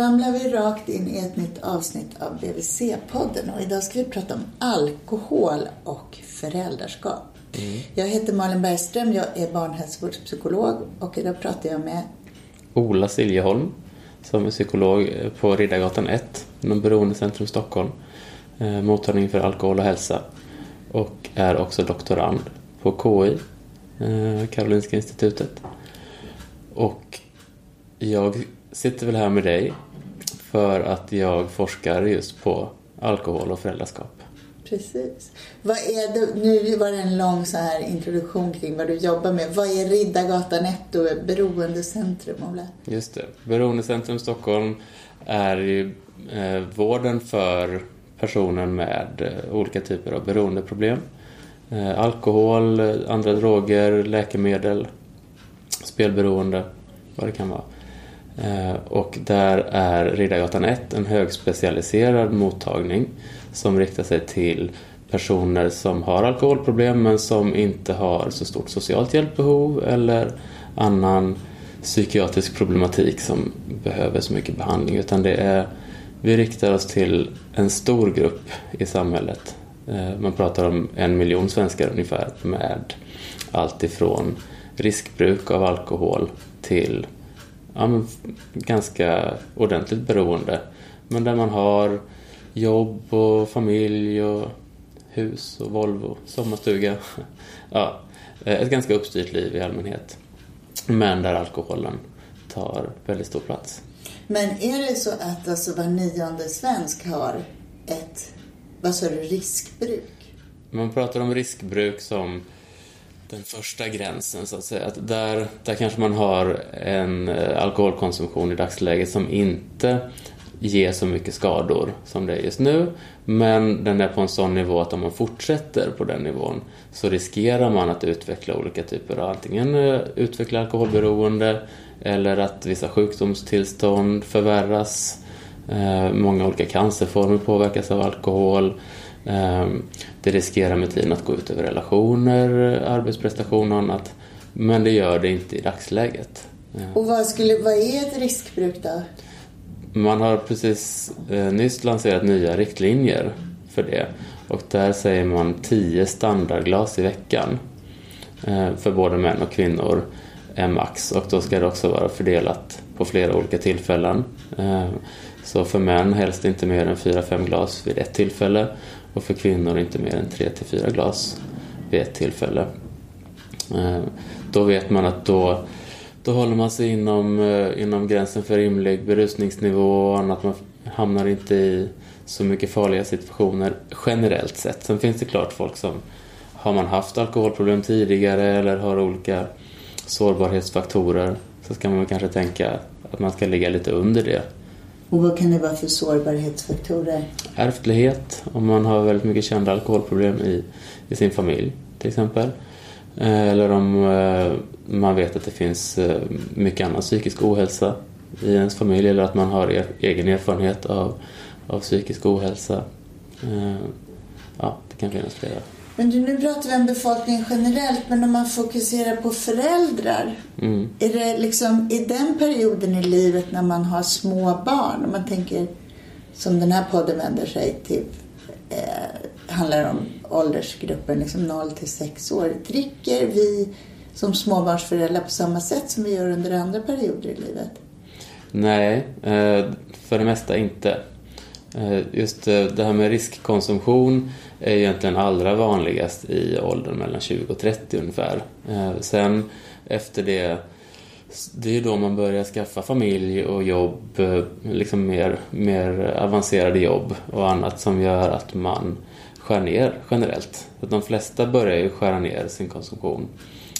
ramlar vi rakt in i ett nytt avsnitt av BVC-podden och idag ska vi prata om alkohol och föräldraskap. Mm. Jag heter Malin Bergström, jag är barnhälsovårdspsykolog och idag pratar jag med Ola Siljeholm som är psykolog på Riddargatan 1 inom Beroendecentrum Stockholm, eh, mottagning för alkohol och hälsa och är också doktorand på KI, eh, Karolinska institutet. Och jag sitter väl här med dig för att jag forskar just på alkohol och föräldraskap. Precis. Vad är det, nu var det en lång så här introduktion kring vad du jobbar med. Vad är Riddargatan 1 och Beroendecentrum, Ola? Just det. Beroendecentrum Stockholm är ju eh, vården för personer med eh, olika typer av beroendeproblem. Eh, alkohol, andra droger, läkemedel, spelberoende, vad det kan vara. Eh, och där är Riddargatan 1 en högspecialiserad mottagning som riktar sig till personer som har alkoholproblem men som inte har så stort socialt hjälpbehov eller annan psykiatrisk problematik som behöver så mycket behandling utan det är vi riktar oss till en stor grupp i samhället. Eh, man pratar om en miljon svenskar ungefär med allt ifrån riskbruk av alkohol till ja, men, ganska ordentligt beroende. Men där man har jobb och familj och hus och Volvo, sommarstuga. ja, ett ganska uppstyrt liv i allmänhet. Men där alkoholen tar väldigt stor plats. Men är det så att alltså var nionde svensk har ett, vad sa du, riskbruk? Man pratar om riskbruk som den första gränsen så att säga. Att där, där kanske man har en eh, alkoholkonsumtion i dagsläget som inte ger så mycket skador som det är just nu. Men den är på en sån nivå att om man fortsätter på den nivån så riskerar man att utveckla olika typer av antingen eh, utveckla alkoholberoende eller att vissa sjukdomstillstånd förvärras. Eh, många olika cancerformer påverkas av alkohol. Ehm, det riskerar med tiden att gå ut över relationer, arbetsprestation och annat. Men det gör det inte i dagsläget. Ehm. Och vad, skulle, vad är ett riskbruk då? Man har precis eh, nyss lanserat nya riktlinjer för det. Och där säger man 10 standardglas i veckan eh, för både män och kvinnor är max. Och då ska det också vara fördelat på flera olika tillfällen. Eh, så för män helst inte mer än 4-5 glas vid ett tillfälle och för kvinnor inte mer än 3-4 glas vid ett tillfälle. Eh, då vet man att då, då håller man sig inom, eh, inom gränsen för rimlig berusningsnivå och annat. Man hamnar inte i så mycket farliga situationer generellt sett. Sen finns det klart folk som har man haft alkoholproblem tidigare eller har olika sårbarhetsfaktorer så ska man kanske tänka att man ska ligga lite under det och vad kan det vara för sårbarhetsfaktorer? Ärftlighet, om man har väldigt mycket kända alkoholproblem i, i sin familj till exempel. Eh, eller om eh, man vet att det finns eh, mycket annan psykisk ohälsa i ens familj eller att man har e-, egen erfarenhet av, av psykisk ohälsa. Ja, det kan finnas flera. Men nu pratar vi om befolkningen generellt, men om man fokuserar på föräldrar. Mm. Är det liksom i den perioden i livet när man har små barn, om man tänker som den här podden vänder sig till, eh, handlar om åldersgruppen liksom 0 till 6 år. Dricker vi som småbarnsföräldrar på samma sätt som vi gör under andra perioder i livet? Nej, eh, för det mesta inte. Eh, just eh, det här med riskkonsumtion är egentligen allra vanligast i åldern mellan 20 och 30 ungefär. Eh, sen efter det, det är då man börjar skaffa familj och jobb, eh, liksom mer, mer avancerade jobb och annat som gör att man skär ner generellt. de flesta börjar ju skära ner sin konsumtion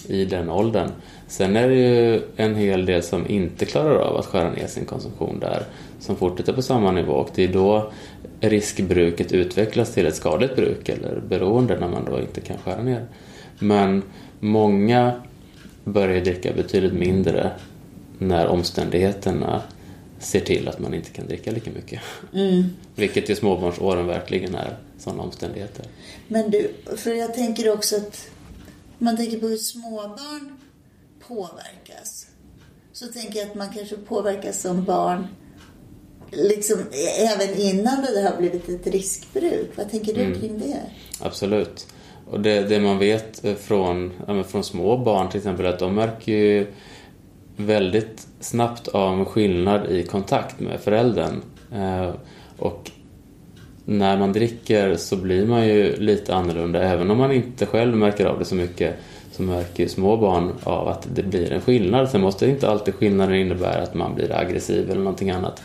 i den åldern. Sen är det ju en hel del som inte klarar av att skära ner sin konsumtion där, som fortsätter på samma nivå och det är då riskbruket utvecklas till ett skadligt bruk eller beroende när man då inte kan skära ner. Men många börjar dricka betydligt mindre när omständigheterna ser till att man inte kan dricka lika mycket. Mm. Vilket i småbarnsåren verkligen är sådana omständigheter. Men du, för jag tänker också att man tänker på hur småbarn påverkas. Så tänker jag att man kanske påverkas som barn liksom, även innan det har blivit ett riskbruk. Vad tänker du mm. kring det? Absolut. Och det, det man vet från, ja, från små barn till exempel att de märker ju väldigt snabbt av skillnad i kontakt med föräldern. Eh, och när man dricker så blir man ju lite annorlunda även om man inte själv märker av det så mycket så märker ju små barn av att det blir en skillnad. Sen måste inte alltid skillnaden innebära att man blir aggressiv eller någonting annat.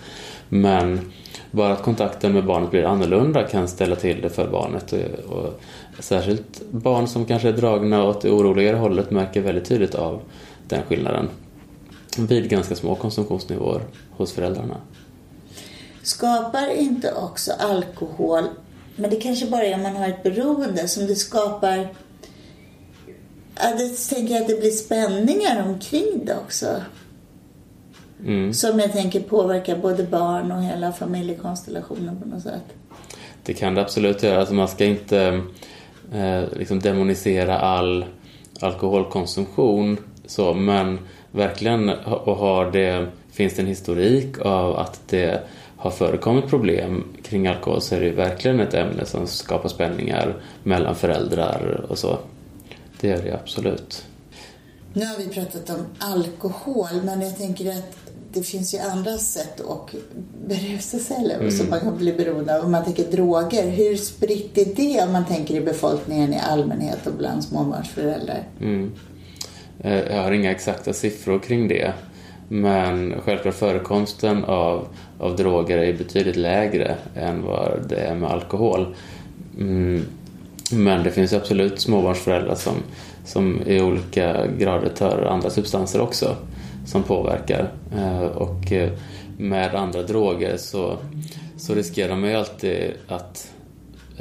Men bara att kontakten med barnet blir annorlunda kan ställa till det för barnet. Och, och särskilt barn som kanske är dragna åt det oroligare hållet märker väldigt tydligt av den skillnaden vid ganska små konsumtionsnivåer hos föräldrarna. Skapar inte också alkohol, men det kanske bara är om man har ett beroende, som det skapar jag tänker att det blir spänningar omkring det också. Mm. Som jag tänker påverkar både barn och hela familjekonstellationen på något sätt. Det kan det absolut göra. Alltså man ska inte eh, liksom demonisera all alkoholkonsumtion så, men verkligen och har det, finns det en historik av att det har förekommit problem kring alkohol så är det verkligen ett ämne som skapar spänningar mellan föräldrar och så. Det gör det absolut. Nu har vi pratat om alkohol, men jag tänker att det finns ju andra sätt att berusa sig eller mm. som man kan bli beroende av. Om man tänker droger, hur spritt är det om man tänker i befolkningen i allmänhet och bland småbarnsföräldrar? Mm. Eh, jag har inga exakta siffror kring det. Men självklart förekomsten av, av droger är betydligt lägre än vad det är med alkohol. Mm. Men det finns absolut småbarnsföräldrar som, som i olika grader tar andra substanser också som påverkar. Eh, och eh, med andra droger så, så riskerar man ju alltid att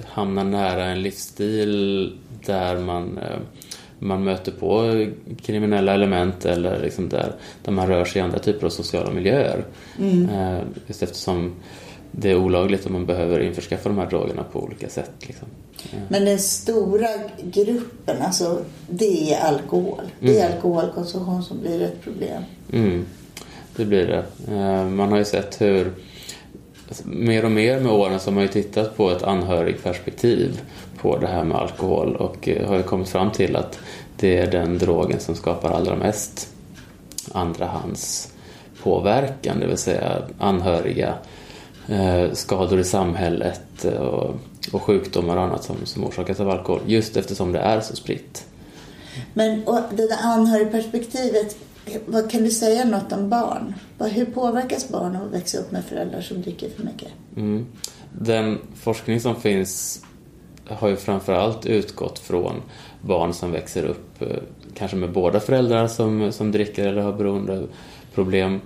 hamna nära en livsstil där man, eh, man möter på kriminella element eller liksom där, där man rör sig i andra typer av sociala miljöer. Mm. Just eftersom det är olagligt och man behöver införskaffa de här drogerna på olika sätt. Liksom. Men den stora gruppen, alltså, det är alkohol. Det är mm. alkoholkonsumtion som blir ett problem. Mm. Det blir det. Eh, man har ju sett hur alltså, mer och mer med åren så har man ju tittat på ett anhörigperspektiv på det här med alkohol och eh, har kommit fram till att det är den drogen som skapar allra mest andrahands påverkan, det vill säga anhöriga Eh, skador i samhället och, och sjukdomar och annat som, som orsakas av alkohol. Just eftersom det är så spritt. Men och det där anhörigperspektivet, vad kan du säga något om barn? Hur påverkas barn av att växa upp med föräldrar som dricker för mycket? Mm. Den forskning som finns har ju framförallt utgått från barn som växer upp eh, kanske med båda föräldrar som, som dricker eller har beroendeproblem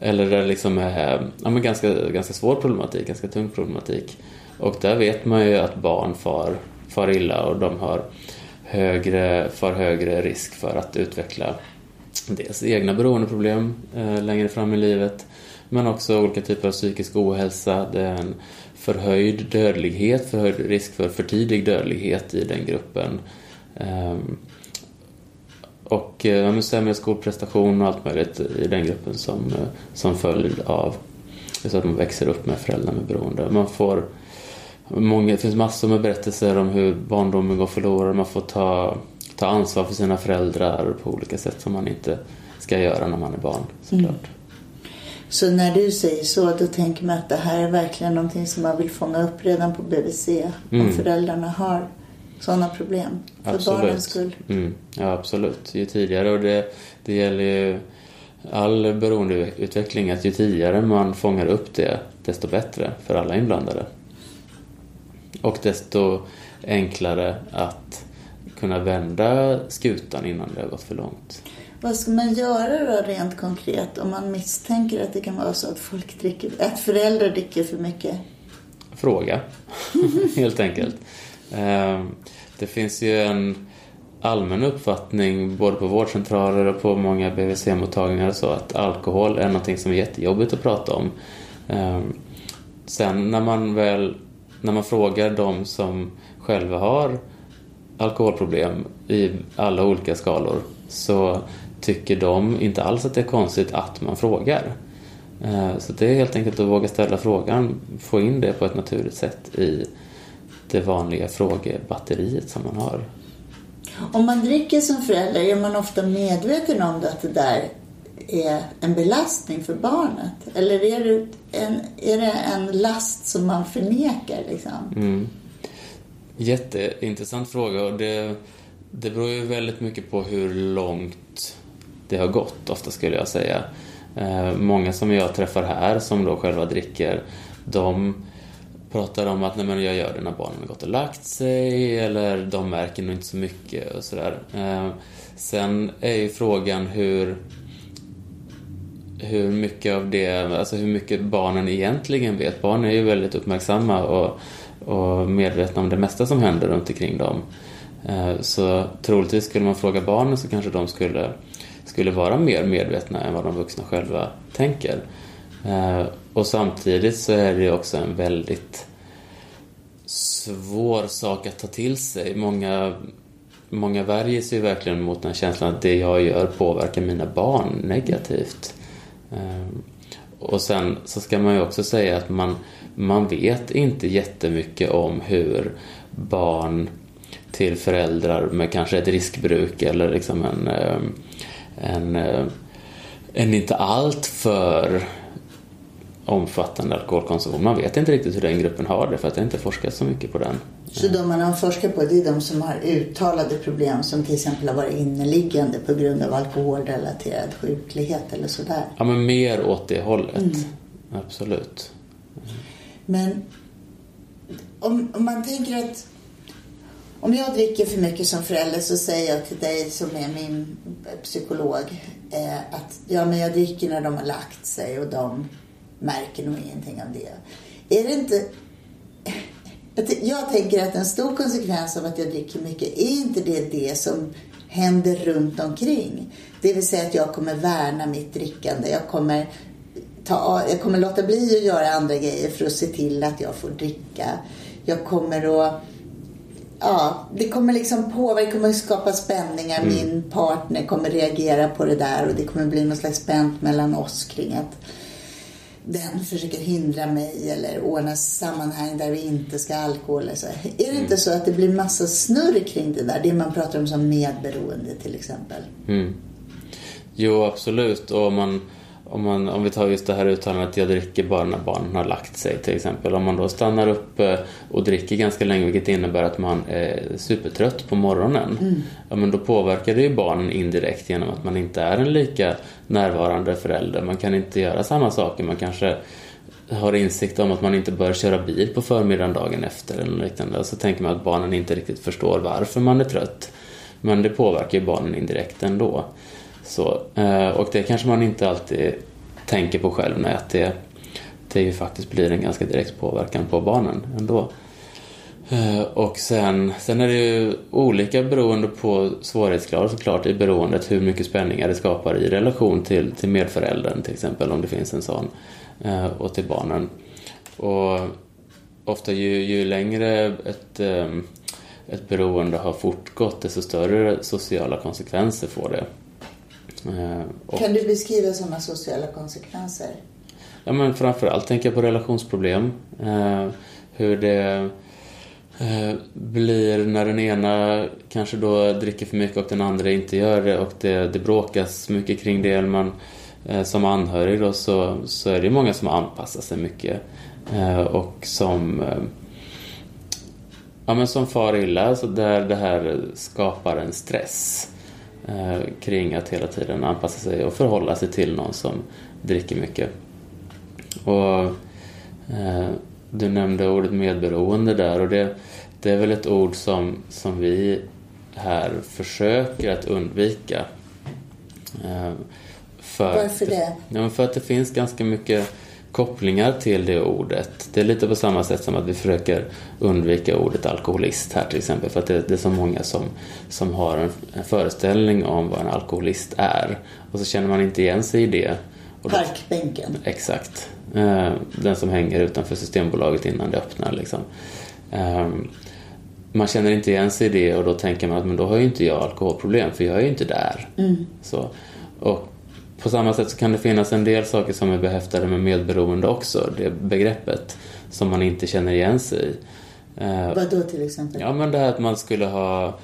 eller där det liksom är ja, men ganska, ganska svår problematik, ganska tung problematik. Och där vet man ju att barn far, far illa och de har högre, far högre risk för att utveckla dels egna beroendeproblem eh, längre fram i livet men också olika typer av psykisk ohälsa. Det är en förhöjd dödlighet, förhöjd risk för för tidig dödlighet i den gruppen. Ehm, och eh, sämre skolprestation och allt möjligt i den gruppen som, eh, som följd av så att man växer upp med föräldrar med beroende. Man får, många, det finns massor med berättelser om hur barndomen går förlorad. Man får ta, ta ansvar för sina föräldrar på olika sätt som man inte ska göra när man är barn såklart. Mm. Så när du säger så, då tänker man att det här är verkligen någonting som man vill fånga upp redan på BVC. Mm. Om föräldrarna har sådana problem. För absolut. barnens skull. Mm. Ja, absolut. Ju tidigare. Och det, det gäller ju all beroendeutveckling att ju tidigare man fångar upp det, desto bättre för alla inblandade. Och desto enklare att kunna vända skutan innan det har gått för långt. Vad ska man göra då rent konkret om man misstänker att det kan vara så att, folk dricker, att föräldrar dricker för mycket? Fråga, helt enkelt. Ehm, det finns ju en allmän uppfattning både på vårdcentraler och på många BVC-mottagningar så att alkohol är någonting som är jättejobbigt att prata om. Ehm, sen när man väl när man frågar de som själva har alkoholproblem i alla olika skalor så tycker de inte alls att det är konstigt att man frågar. Eh, så det är helt enkelt att våga ställa frågan, få in det på ett naturligt sätt i det vanliga frågebatteriet som man har. Om man dricker som förälder, är man ofta medveten om att det där är en belastning för barnet? Eller är det en, är det en last som man förnekar? Liksom? Mm. Jätteintressant fråga och det, det beror ju väldigt mycket på hur långt det har gått, ofta skulle jag säga. Eh, många som jag träffar här som då själva dricker, de pratar om att nej, men jag gör det när barnen har gått och lagt sig eller de märker nog inte så mycket och sådär. Eh, sen är ju frågan hur hur mycket av det, alltså hur mycket barnen egentligen vet. Barn är ju väldigt uppmärksamma och, och medvetna om det mesta som händer runt omkring dem. Eh, så troligtvis skulle man fråga barnen så kanske de skulle, skulle vara mer medvetna än vad de vuxna själva tänker. Eh, och samtidigt så är det också en väldigt svår sak att ta till sig. Många, många värjer sig verkligen mot den känslan att det jag gör påverkar mina barn negativt. Eh, och sen så ska man ju också säga att man, man vet inte jättemycket om hur barn till föräldrar med kanske ett riskbruk eller liksom en, eh, en, eh, en inte allt för omfattande alkoholkonsumtion. Man vet inte riktigt hur den gruppen har det för att det inte forskats så mycket på den. Så de man har forskat på det är de som har uttalade problem som till exempel har varit inneliggande på grund av alkoholrelaterad sjuklighet eller sådär? Ja, men mer åt det hållet. Mm. Absolut. Men om, om man tänker att om jag dricker för mycket som förälder så säger jag till dig som är min psykolog eh, att ja, men jag dricker när de har lagt sig och de märker nog ingenting av det. Är det inte... Jag tänker att en stor konsekvens av att jag dricker mycket är inte det det som händer runt omkring. Det vill säga att jag kommer värna mitt drickande. Jag kommer, ta, jag kommer låta bli att göra andra grejer för att se till att jag får dricka. Jag kommer att ja, det kommer liksom påverka, kommer skapa spänningar. Mm. Min partner kommer reagera på det där och det kommer bli något slags spänt mellan oss kring att den försöker hindra mig eller ordna sammanhang där vi inte ska ha alkohol. Så. Är det mm. inte så att det blir massa snurr kring det där? Det man pratar om som medberoende till exempel. Mm. Jo, absolut. Och man om, man, om vi tar just det här uttalandet att jag dricker bara när barnen har lagt sig till exempel. Om man då stannar upp eh, och dricker ganska länge vilket innebär att man är supertrött på morgonen. Mm. Ja, men då påverkar det ju barnen indirekt genom att man inte är en lika närvarande förälder. Man kan inte göra samma saker. Man kanske har insikt om att man inte bör köra bil på förmiddagen dagen efter eller liknande. Och så tänker man att barnen inte riktigt förstår varför man är trött. Men det påverkar ju barnen indirekt ändå. Så, eh, och det kanske man inte alltid tänker på själv, nej, att det, det ju faktiskt blir en ganska direkt påverkan på barnen ändå. Eh, och sen, sen är det ju olika beroende på svårighetsgrad såklart i beroendet hur mycket spänningar det skapar i relation till, till medföräldern till exempel om det finns en sån eh, och till barnen. Och ofta ju, ju längre ett, ett beroende har fortgått desto större sociala konsekvenser får det. Eh, och, kan du beskriva sådana sociala konsekvenser? Ja, men framförallt tänker jag på relationsproblem. Eh, hur det eh, blir när den ena kanske då dricker för mycket och den andra inte gör det och det, det bråkas mycket kring det. Man, som anhörig då så, så är det många som anpassar sig mycket och som ja, men som far illa, alltså där det här skapar en stress eh, kring att hela tiden anpassa sig och förhålla sig till någon som dricker mycket. Och eh, Du nämnde ordet medberoende där och det, det är väl ett ord som, som vi här försöker att undvika. Eh, för Varför det? Ja, för att det finns ganska mycket kopplingar till det ordet. Det är lite på samma sätt som att vi försöker undvika ordet alkoholist här till exempel. För att det, det är så många som, som har en, en, föreställning om vad en alkoholist är. Och så känner man inte igen sig i det. Och Parkbänken. Då, exakt. Eh, den som hänger utanför Systembolaget innan det öppnar liksom. Eh, man känner inte igen sig i det och då tänker man att men då har ju inte jag alkoholproblem för jag är ju inte där. Mm. Så, och på samma sätt så kan det finnas en del saker som är behäftade med medberoende också, det begreppet, som man inte känner igen sig i. Eh, Vad då till exempel? Ja, men det här att man skulle ha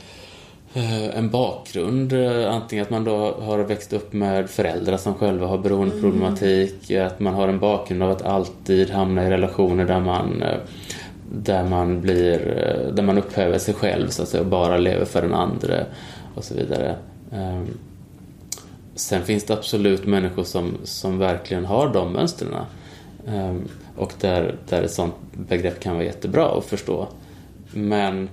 eh, en bakgrund, eh, antingen att man då har växt upp med föräldrar som själva har beroendeproblematik, mm. att man har en bakgrund av att alltid hamna i relationer där man där man blir, där man upphäver sig själv så att säga och bara lever för den andra och så vidare. Sen finns det absolut människor som, som verkligen har de mönstren. Ehm, och där, där ett sånt begrepp kan vara jättebra att förstå. Men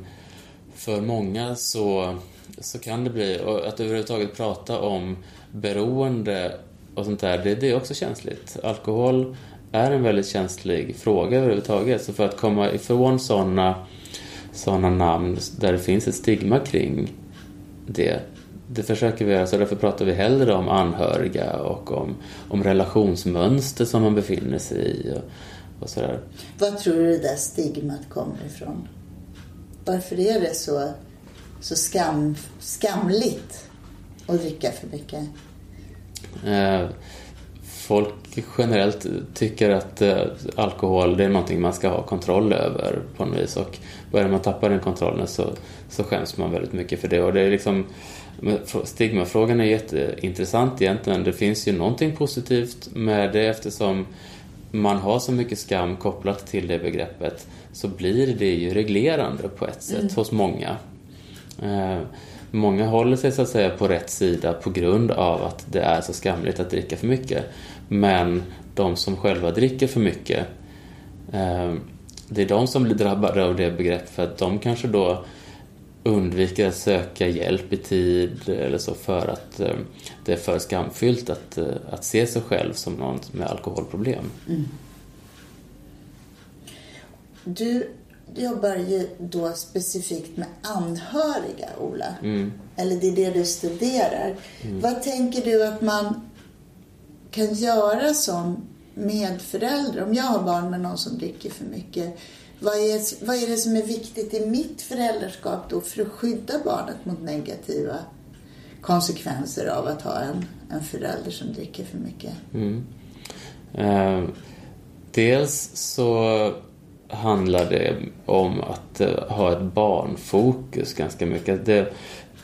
för många så, så kan det bli, och att överhuvudtaget prata om beroende och sånt där, det, det är också känsligt. Alkohol är en väldigt känslig fråga överhuvudtaget. Så för att komma ifrån sådana såna namn där det finns ett stigma kring det, det försöker vi göra, så därför pratar vi hellre om anhöriga och om, om relationsmönster som man befinner sig i och, och sådär. Vad tror du det där stigmat kommer ifrån? Varför är det så, så skam, skamligt att dricka för mycket? Eh, folk generellt tycker att eh, alkohol det är någonting man ska ha kontroll över på något vis och börjar man tappa den kontrollen så, så skäms man väldigt mycket för det och det är liksom Stigmafrågan är jätteintressant egentligen. Det finns ju någonting positivt med det eftersom man har så mycket skam kopplat till det begreppet så blir det ju reglerande på ett sätt mm. hos många. Eh, många håller sig så att säga på rätt sida på grund av att det är så skamligt att dricka för mycket. Men de som själva dricker för mycket, eh, det är de som blir drabbade av det begreppet för att de kanske då undviker att söka hjälp i tid eller så för att eh, det är för skamfyllt att, eh, att se sig själv som någon med alkoholproblem. Mm. Du jobbar ju då specifikt med anhöriga, Ola. Mm. Eller det är det du studerar. Mm. Vad tänker du att man kan göra som medförälder? Om jag har barn med någon som dricker för mycket vad är, vad är det som är viktigt i mitt föräldraskap då för att skydda barnet mot negativa konsekvenser av att ha en, en förälder som dricker för mycket? Mm. Eh, dels så handlar det om att eh, ha ett barnfokus ganska mycket. Det,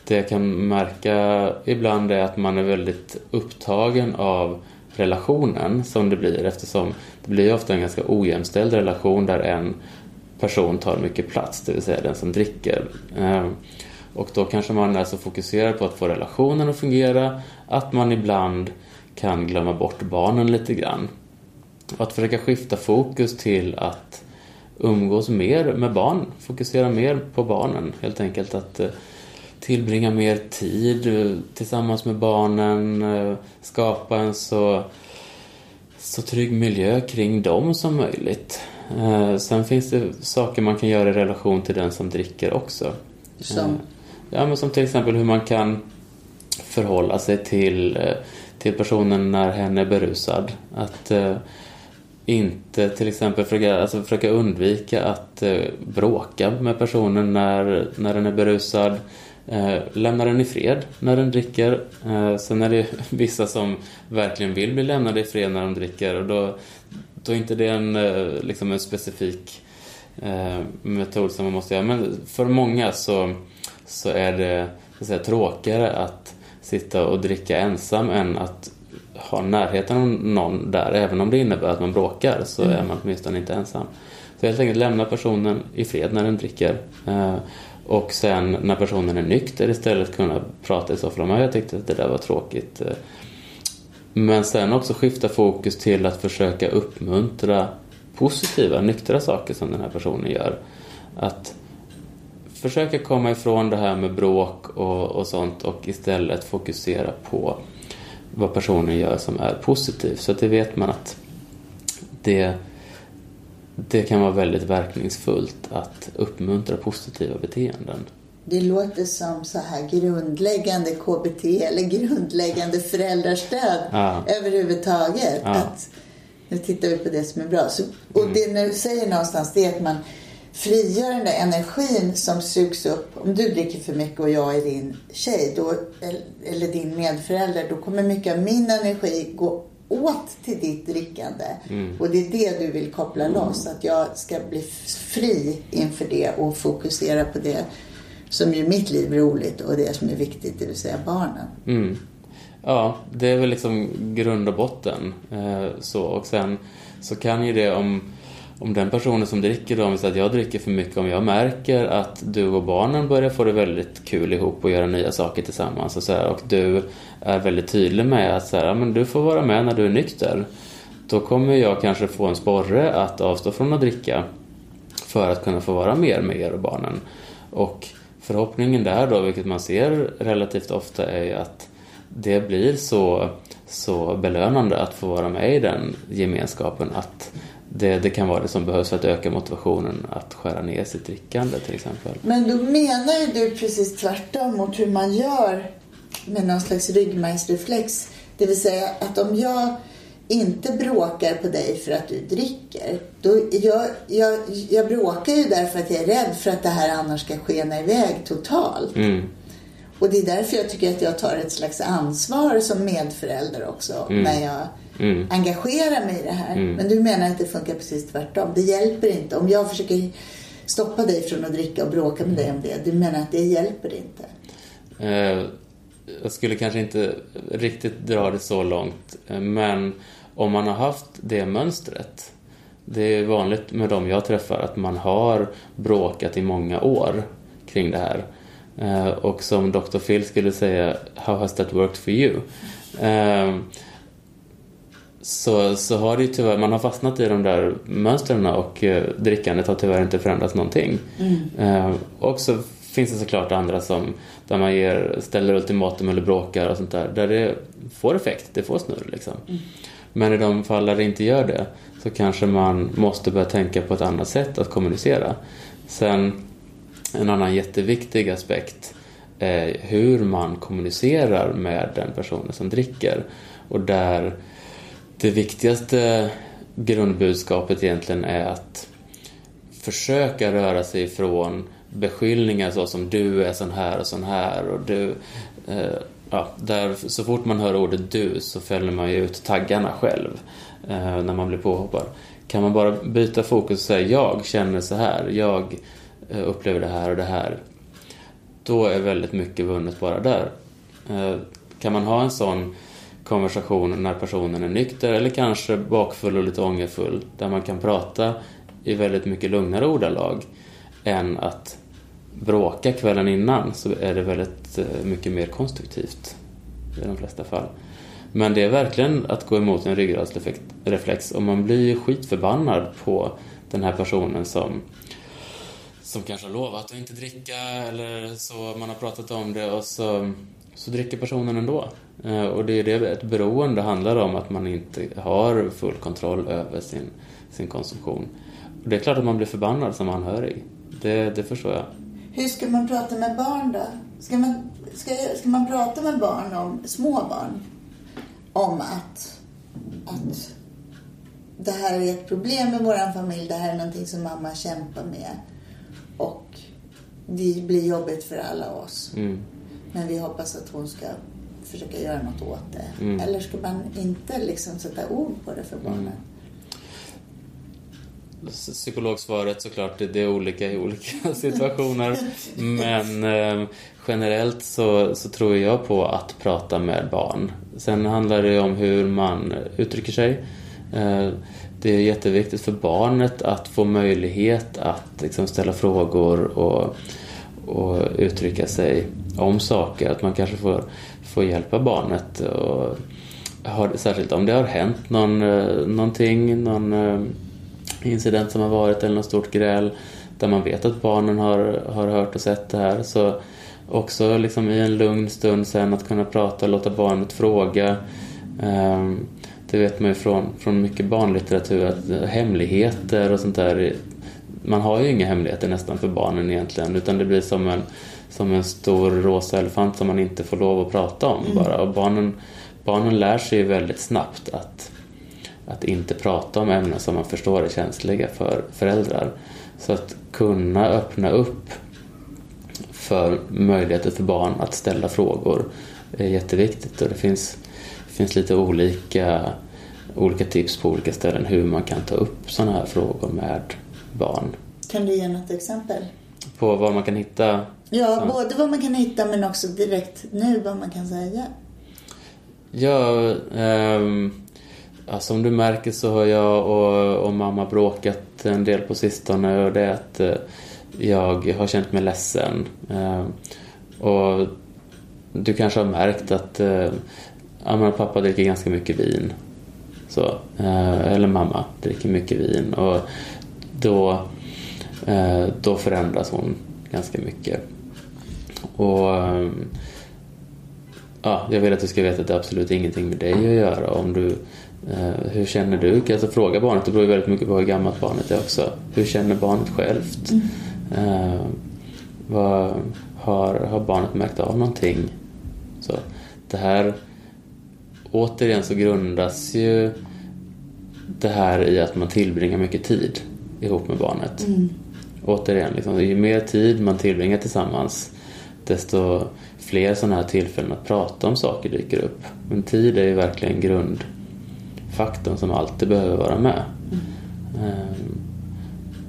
det jag kan märka ibland är att man är väldigt upptagen av relationen som det blir eftersom det blir ofta en ganska ojämställd relation där en person tar mycket plats, det vill säga den som dricker. Eh, och då kanske man är så fokuserad på att få relationen att fungera att man ibland kan glömma bort barnen lite grann. Och att försöka skifta fokus till att umgås mer med barn, fokusera mer på barnen helt enkelt. Att eh, tillbringa mer tid eh, tillsammans med barnen, skapa en så, så trygg miljö kring dem som möjligt. Eh, sen finns det saker man kan göra i relation till den som dricker också. Som? Eh, ja, men som till exempel hur man kan förhålla sig till, eh, till personen när hen är berusad. Att eh, inte till exempel försöka, alltså försöka undvika att eh, bråka med personen när, när den är berusad. Eh, lämna den i fred när den dricker. Eh, sen är det vissa som verkligen vill bli lämnade i fred när de dricker och då då är inte det en, eh, liksom en specifik eh, metod som man måste göra. Men för många så, så är det så att säga, tråkigare att sitta och dricka ensam än att ha närheten av någon där. Även om det innebär att man bråkar så mm. är man åtminstone inte ensam. Så helt enkelt lämna personen i fred när den dricker. Eh, och sen när personen är nykter istället kunna prata i så fall om jag tyckte att det där var tråkigt. Men sen också skifta fokus till att försöka uppmuntra positiva, nyktra saker som den här personen gör. Att försöka komma ifrån det här med bråk och, och sånt och istället fokusera på vad personen gör som är positivt. Så att det vet man att det, det kan vara väldigt verkningsfullt att uppmuntra positiva beteenden. Det låter som så här grundläggande KBT eller grundläggande föräldrastöd ja. överhuvudtaget. Ja. Att, nu tittar vi på det som är bra. Så, och mm. det du säger någonstans det är att man frigöra den där energin som sugs upp. Om du dricker för mycket och jag är din tjej då, eller din medförälder, då kommer mycket av min energi gå åt till ditt drickande. Mm. Och det är det du vill koppla loss. Att jag ska bli fri inför det och fokusera på det som gör mitt liv roligt och det som är viktigt, det vill säga barnen. Mm. Ja, det är väl liksom grund och botten. Eh, så, och sen så kan ju det om om den personen som dricker då, om vi säger att jag dricker för mycket, om jag märker att du och barnen börjar få det väldigt kul ihop och göra nya saker tillsammans och, så här, och du är väldigt tydlig med att så här, men du får vara med när du är nykter. Då kommer jag kanske få en sporre att avstå från att dricka för att kunna få vara mer med er och barnen. Och förhoppningen där då, vilket man ser relativt ofta, är att det blir så, så belönande att få vara med i den gemenskapen att det, det kan vara det som behövs för att öka motivationen att skära ner sitt drickande till exempel. Men då menar ju du precis tvärtom mot hur man gör med någon slags ryggmärgsreflex. Det vill säga att om jag inte bråkar på dig för att du dricker. Då jag, jag, jag bråkar ju därför att jag är rädd för att det här annars ska skena iväg totalt. Mm. Och det är därför jag tycker att jag tar ett slags ansvar som medförälder också. Mm. När jag mm. engagera mig i det här. Mm. Men du menar att det funkar precis tvärtom. Det hjälper inte. Om jag försöker stoppa dig från att dricka och bråka med dig om det. Du menar att det hjälper inte? Eh, jag skulle kanske inte riktigt dra det så långt. Eh, men om man har haft det mönstret. Det är vanligt med de jag träffar att man har bråkat i många år kring det här. Eh, och som Dr. Phil skulle säga, how has that worked for you? så, så har det ju tyvärr, man har fastnat i de där mönstren och eh, drickandet har tyvärr inte förändrats någonting. Mm. Eh, och så finns det såklart andra som, där man ger, ställer ultimatum eller bråkar och sånt där, där det får effekt, det får snurr liksom. Mm. Men i de fall där det inte gör det så kanske man måste börja tänka på ett annat sätt att kommunicera. Sen en annan jätteviktig aspekt är hur man kommunicerar med den personen som dricker. Och där det viktigaste grundbudskapet egentligen är att försöka röra sig ifrån beskyllningar så som du är sån här och sån här och du eh, ja, där, så fort man hör ordet du så fäller man ju ut taggarna själv eh, när man blir påhoppad. Kan man bara byta fokus och säga jag känner så här, jag eh, upplever det här och det här. Då är väldigt mycket vunnet bara där. Eh, kan man ha en sån konversation när personen är nykter eller kanske bakfull och lite ångerfull där man kan prata i väldigt mycket lugnare ordalag än att bråka kvällen innan så är det väldigt eh, mycket mer konstruktivt i de flesta fall. Men det är verkligen att gå emot en ryggradsreflex och man blir ju skitförbannad på den här personen som som kanske har lovat att inte dricka eller så man har pratat om det och så så dricker personen ändå. Eh, och det är det ett beroende handlar om, att man inte har full kontroll över sin, sin konsumtion. Och det är klart att man blir förbannad som anhörig. Det, det förstår jag. Hur ska man prata med barn då? Ska man, ska, ska man prata med barn, om, små barn, om att, att det här är ett problem i vår familj, det här är någonting som mamma kämpar med och det blir jobbigt för alla oss. Mm. Men vi hoppas att hon ska försöka göra något åt det. Mm. Eller ska man inte liksom sätta ord på det för barnen? Mm. Psykologsvaret såklart, det är olika i olika situationer. Men eh, generellt så, så tror jag på att prata med barn. Sen handlar det om hur man uttrycker sig. Eh, det är jätteviktigt för barnet att få möjlighet att liksom, ställa frågor och, och uttrycka sig om saker. Att man kanske får, får hjälpa barnet. Och har, särskilt om det har hänt någon, eh, någonting, någon eh, incident som har varit eller något stort gräl där man vet att barnen har, har hört och sett det här. Så också liksom i en lugn stund sen att kunna prata och låta barnet fråga. Ehm, det vet man ju från, från mycket barnlitteratur att hemligheter och sånt där man har ju inga hemligheter nästan för barnen egentligen utan det blir som en som en stor rosa elefant som man inte får lov att prata om mm. bara. Och barnen, barnen lär sig ju väldigt snabbt att, att inte prata om ämnen som man förstår är känsliga för föräldrar. Så att kunna öppna upp för möjligheter för barn att ställa frågor är jätteviktigt och det finns, det finns lite olika, olika tips på olika ställen hur man kan ta upp sådana här frågor med barn. Kan du ge något exempel? På vad man kan hitta? Ja, så. både vad man kan hitta men också direkt nu vad man kan säga. Ja, um, Alltså, ja, som du märker så har jag och, och, mamma bråkat en del på sistone och det är att eh, jag har känt mig ledsen. Eh, och du kanske har märkt att eh, ja, pappa dricker ganska mycket vin. Så, eller mamma dricker mycket vin och då, då förändras hon ganska mycket. Och ja, jag vill att du ska veta att det är absolut ingenting med dig att göra. Om du, hur känner du? Kan alltså fråga barnet, det beror ju väldigt mycket på hur gammalt barnet är också. Hur känner barnet självt? Mm. Eh, vad, har, har barnet märkt av någonting? Så det här, återigen så grundas ju det här i att man tillbringar mycket tid ihop med barnet. Mm. Återigen, liksom, ju mer tid man tillbringar tillsammans desto fler sådana här tillfällen att prata om saker dyker upp. Men tid är ju verkligen faktorn som alltid behöver vara med. Mm.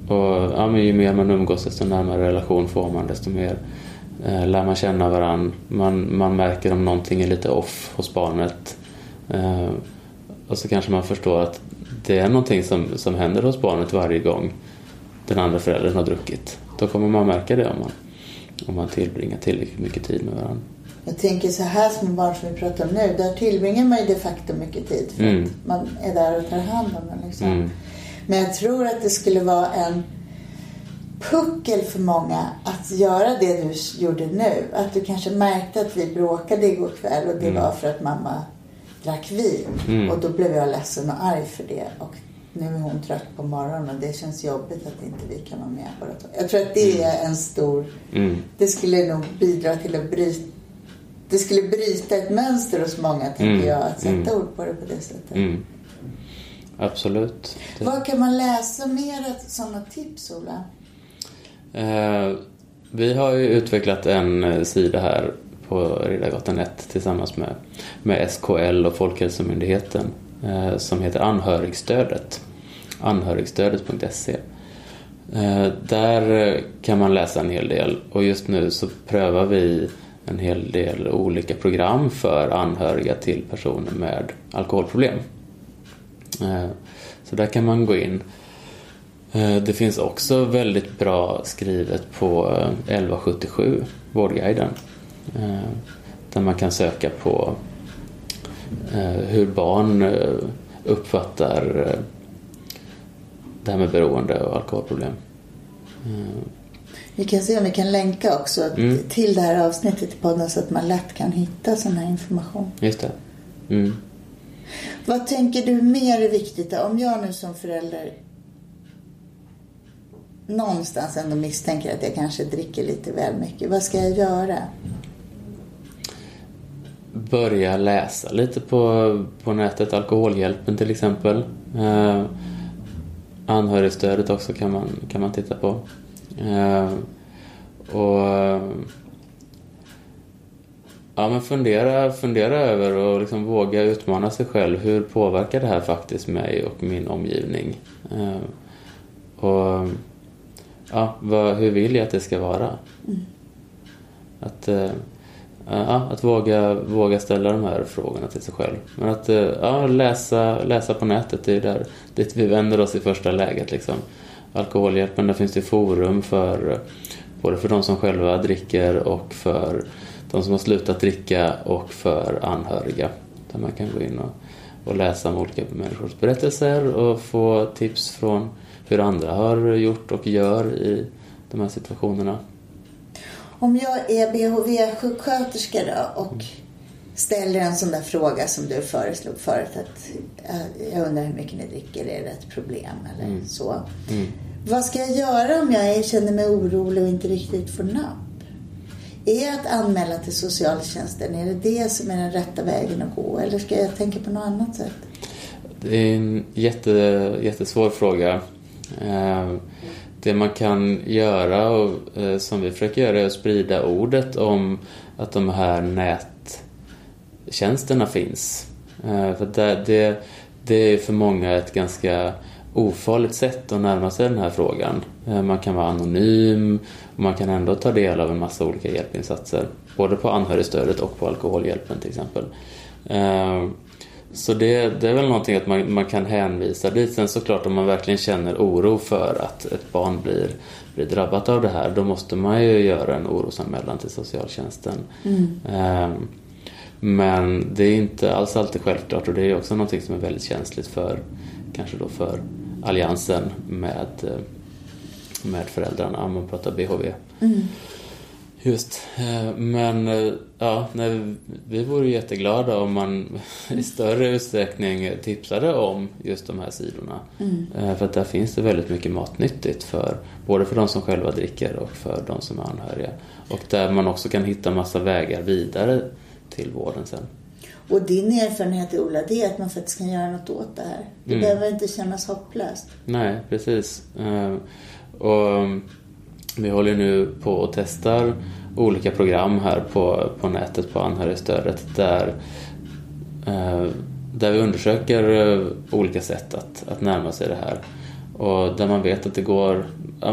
Och ja, men ju mer man umgås desto närmare relation får man desto mer eh, lär man känna varandra. Man, man märker om någonting är lite off hos barnet. Uh, och så kanske man förstår att det är någonting som, som händer hos barnet varje gång den andra föräldern har druckit. Då kommer man märka det om man om man tillbringar tillräckligt mycket tid med varandra. Jag tänker så här små barn som vi pratar om nu, där tillbringar man ju de facto mycket tid för mm. att man är där och tar hand om den. Liksom. Mm. Men jag tror att det skulle vara en puckel för många att göra det du gjorde nu. Att du kanske märkte att vi bråkade igår kväll och det mm. var för att mamma drack vin. Mm. Och då blev jag ledsen och arg för det. Och nu är hon trött på morgonen och det känns jobbigt att inte vi kan vara med. Jag tror att det mm. är en stor... Mm. Det skulle nog bidra till att bryta... Det skulle bryta ett mönster hos många, tänker mm. jag, att sätta mm. ord på det på det sättet. Mm. Absolut. Det... Var kan man läsa mer sådana tips, Ola? Eh, vi har ju utvecklat en eh, sida här på Riddargatan 1 tillsammans med, med SKL och Folkhälsomyndigheten eh, som heter Anhörigstödet. Anhörigstödet.se. Eh, där kan man läsa en hel del och just nu så prövar vi en hel del olika program för anhöriga till personer med alkoholproblem. Eh, så där kan man gå in. Eh, det finns också väldigt bra skrivet på eh, 1177, Vårdguiden. Där man kan söka på hur barn uppfattar det här med beroende och alkoholproblem. Vi kan se om vi kan länka också mm. till det här avsnittet i podden så att man lätt kan hitta sån här information. Just det. Mm. Vad tänker du mer är viktigt om jag nu som förälder någonstans ändå misstänker att jag kanske dricker lite väl mycket. Vad ska jag göra? börja läsa lite på, på nätet. Alkoholhjälpen till exempel. Eh, anhörigstödet också kan man, kan man titta på. Eh, och ja, men fundera, fundera över och liksom våga utmana sig själv. Hur påverkar det här faktiskt mig och min omgivning? Eh, och ja, vad, hur vill jag att det ska vara? Mm. Att eh, ja, att våga, våga ställa de här frågorna till sig själv. Men att eh, ja, läsa, läsa på nätet, det är där, dit vi vänder oss i första läget. Liksom. Alkoholhjälpen, där finns det forum för både för de som själva dricker och för de som har slutat dricka och för anhöriga. Där man kan gå in och, och läsa om olika människors berättelser och få tips från hur andra har gjort och gör i de här situationerna. Om jag är BHV-sjuksköterska då och ställer en sån där fråga som du föreslog förut. Att, jag undrar hur mycket ni dricker, är det ett problem eller mm. så. Mm. Vad ska jag göra om jag känner mig orolig och inte riktigt får napp? Är att anmäla till socialtjänsten, är det det som är den rätta vägen att gå? Eller ska jag tänka på något annat sätt? Det är en jätte, jättesvår fråga. Eh, det man kan göra och eh, som vi försöker göra är att sprida ordet om att de här nättjänsterna finns. Eh, för det, det, det är för många ett ganska ofarligt sätt att närma sig den här frågan. Eh, man kan vara anonym och man kan ändå ta del av en massa olika hjälpinsatser. Både på anhörigstödet och på alkoholhjälpen till exempel. Så det, det är väl någonting att man, man kan hänvisa dit. Sen såklart om man verkligen känner oro för att ett barn blir, blir drabbat av det här då måste man ju göra en orosanmälan till socialtjänsten. Mm. Men det är inte alls alltid självklart och det är också någonting som är väldigt känsligt för kanske då för alliansen med, med föräldrarna om man pratar BHV. Mm. Just. Eh, men eh, ja, nej, vi vore jätteglada om man i större utsträckning tipsade om just de här sidorna. Mm. Eh, för att där finns det väldigt mycket matnyttigt för både för de som själva dricker och för de som är anhöriga. Och där man också kan hitta massa vägar vidare till vården sen. Och din erfarenhet Ola, det är att man faktiskt kan göra något åt det här. Det mm. behöver inte kännas hopplöst. Nej, precis. Och vi håller nu på och testar olika program här på, på nätet på anhörigstödet där, eh, där vi undersöker eh, olika sätt att, att närma sig det här. Och där man vet att det går,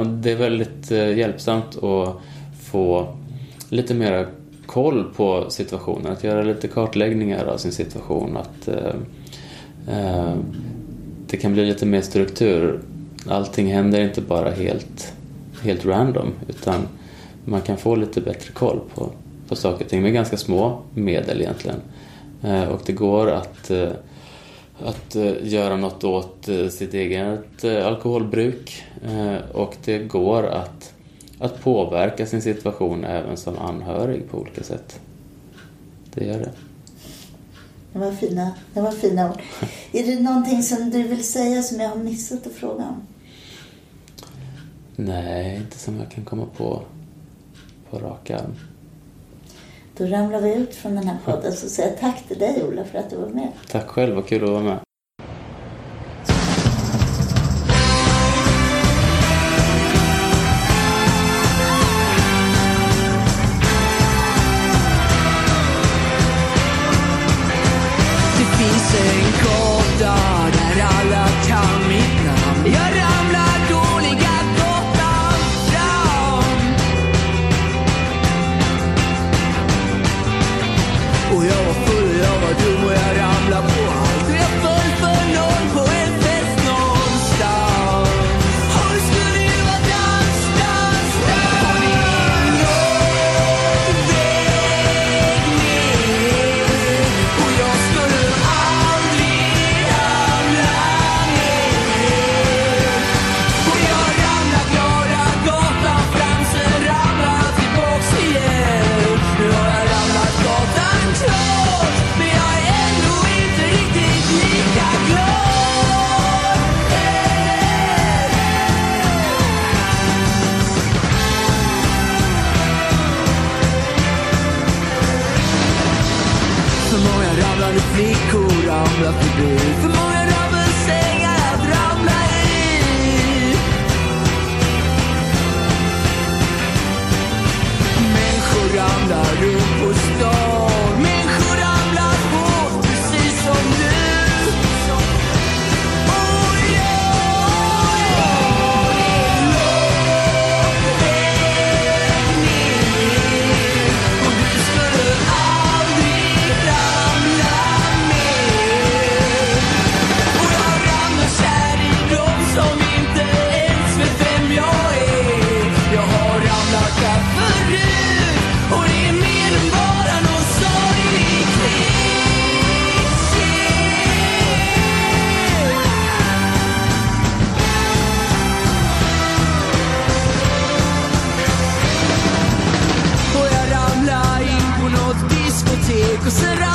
det är väldigt eh, hjälpsamt att få lite mera koll på situationen, att göra lite kartläggningar av sin situation. Att eh, eh, det kan bli lite mer struktur. Allting händer inte bara helt helt random utan man kan få lite bättre koll på, på saker och ting med ganska små medel egentligen. Eh, och det går att, eh, att eh, göra något åt eh, sitt eget alkoholbruk och det går att, att påverka sin situation även som anhörig på olika sätt. Det gör det. Det var fina, det var fina ord. Är det någonting som du vill säga som jag har missat att fråga om? Nej, inte som jag kan komma på på rak arm. Då ramlar vi ut från den här podden så säger jag tack till dig Ola för att du var med. Tack själv, vad kul att vara med. Ramlande flickor ramlar förbi. För många ravelsängar att ramla i. Människor ramlar runt Kusura